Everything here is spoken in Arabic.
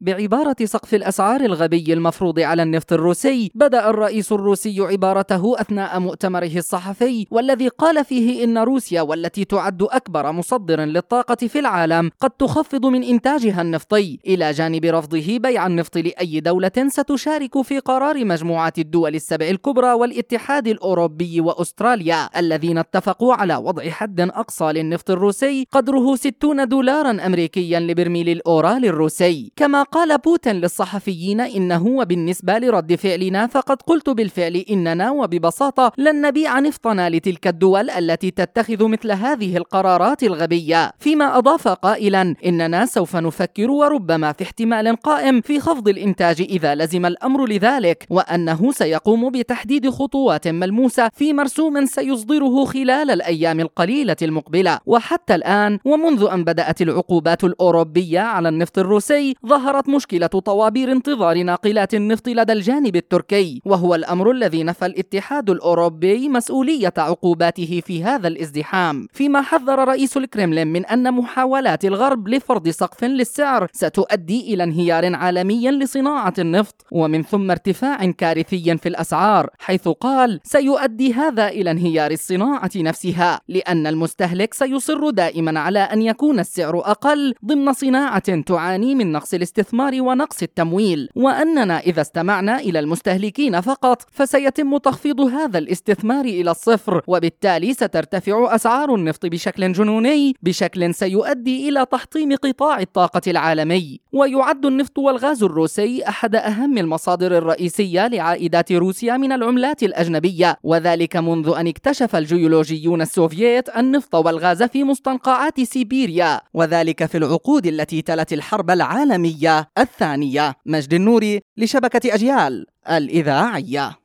بعبارة سقف الأسعار الغبي المفروض على النفط الروسي. بدأ الرئيس الروسي عبارته أثناء مؤتمره الصحفي والذي قال فيه إن روسيا والتي تعد أكبر مصدر للطاقة في العالم قد تخفض من إنتاجها النفطي. إلى جانب رفضه بيع النفط لأي دولة ستشارك في قرار مجموعة الدول السبع الكبرى والاتحاد الأوروبي وأستراليا الذين اتفقوا على وضع حد أقصى للنفط الروسي قدره 60 دولارا أمريكيا لبرميل الأورال الروسي كما قال بوتين للصحفيين إنه وبالنسبة لرد فعلنا فقد قلت بالفعل إننا وببساطة لن نبيع نفطنا لتلك الدول التي تتخذ مثل هذه القرارات الغبية. فيما أضاف قائلا إننا سوف نفكر وربما في احتمال قائم في خفض الإنتاج إذا لزم الأمر لذلك وأنه سيقوم بتحديد خطوات ملموسة في مرسوم سيصدره خلال الأيام القليلة المقبلة. وحتى الآن ومنذ أن بدأت العقوبات الأوروبية على النفط الروسي ظهر ظهرت مشكلة طوابير انتظار ناقلات النفط لدى الجانب التركي وهو الأمر الذي نفى الاتحاد الأوروبي مسؤولية عقوباته في هذا الازدحام. فيما حذر رئيس الكرملين من أن محاولات الغرب لفرض سقف للسعر ستؤدي إلى انهيار عالمي لصناعة النفط ومن ثم ارتفاع كارثي في الأسعار حيث قال سيؤدي هذا إلى انهيار الصناعة نفسها لأن المستهلك سيصر دائما على أن يكون السعر أقل ضمن صناعة تعاني من نقص الاستثمار. الاستثمار ونقص التمويل. وأننا إذا استمعنا إلى المستهلكين فقط فسيتم تخفيض هذا الاستثمار إلى الصفر. وبالتالي سترتفع أسعار النفط بشكل جنوني بشكل سيؤدي إلى تحطيم قطاع الطاقة العالمي. ويعد النفط والغاز الروسي أحد أهم المصادر الرئيسية لعائدات روسيا من العملات الأجنبية. وذلك منذ أن اكتشف الجيولوجيون السوفييت النفط والغاز في مستنقعات سيبيريا. وذلك في العقود التي تلت الحرب العالمية. الثانية مجد النوري لشبكة أجيال الإذاعية.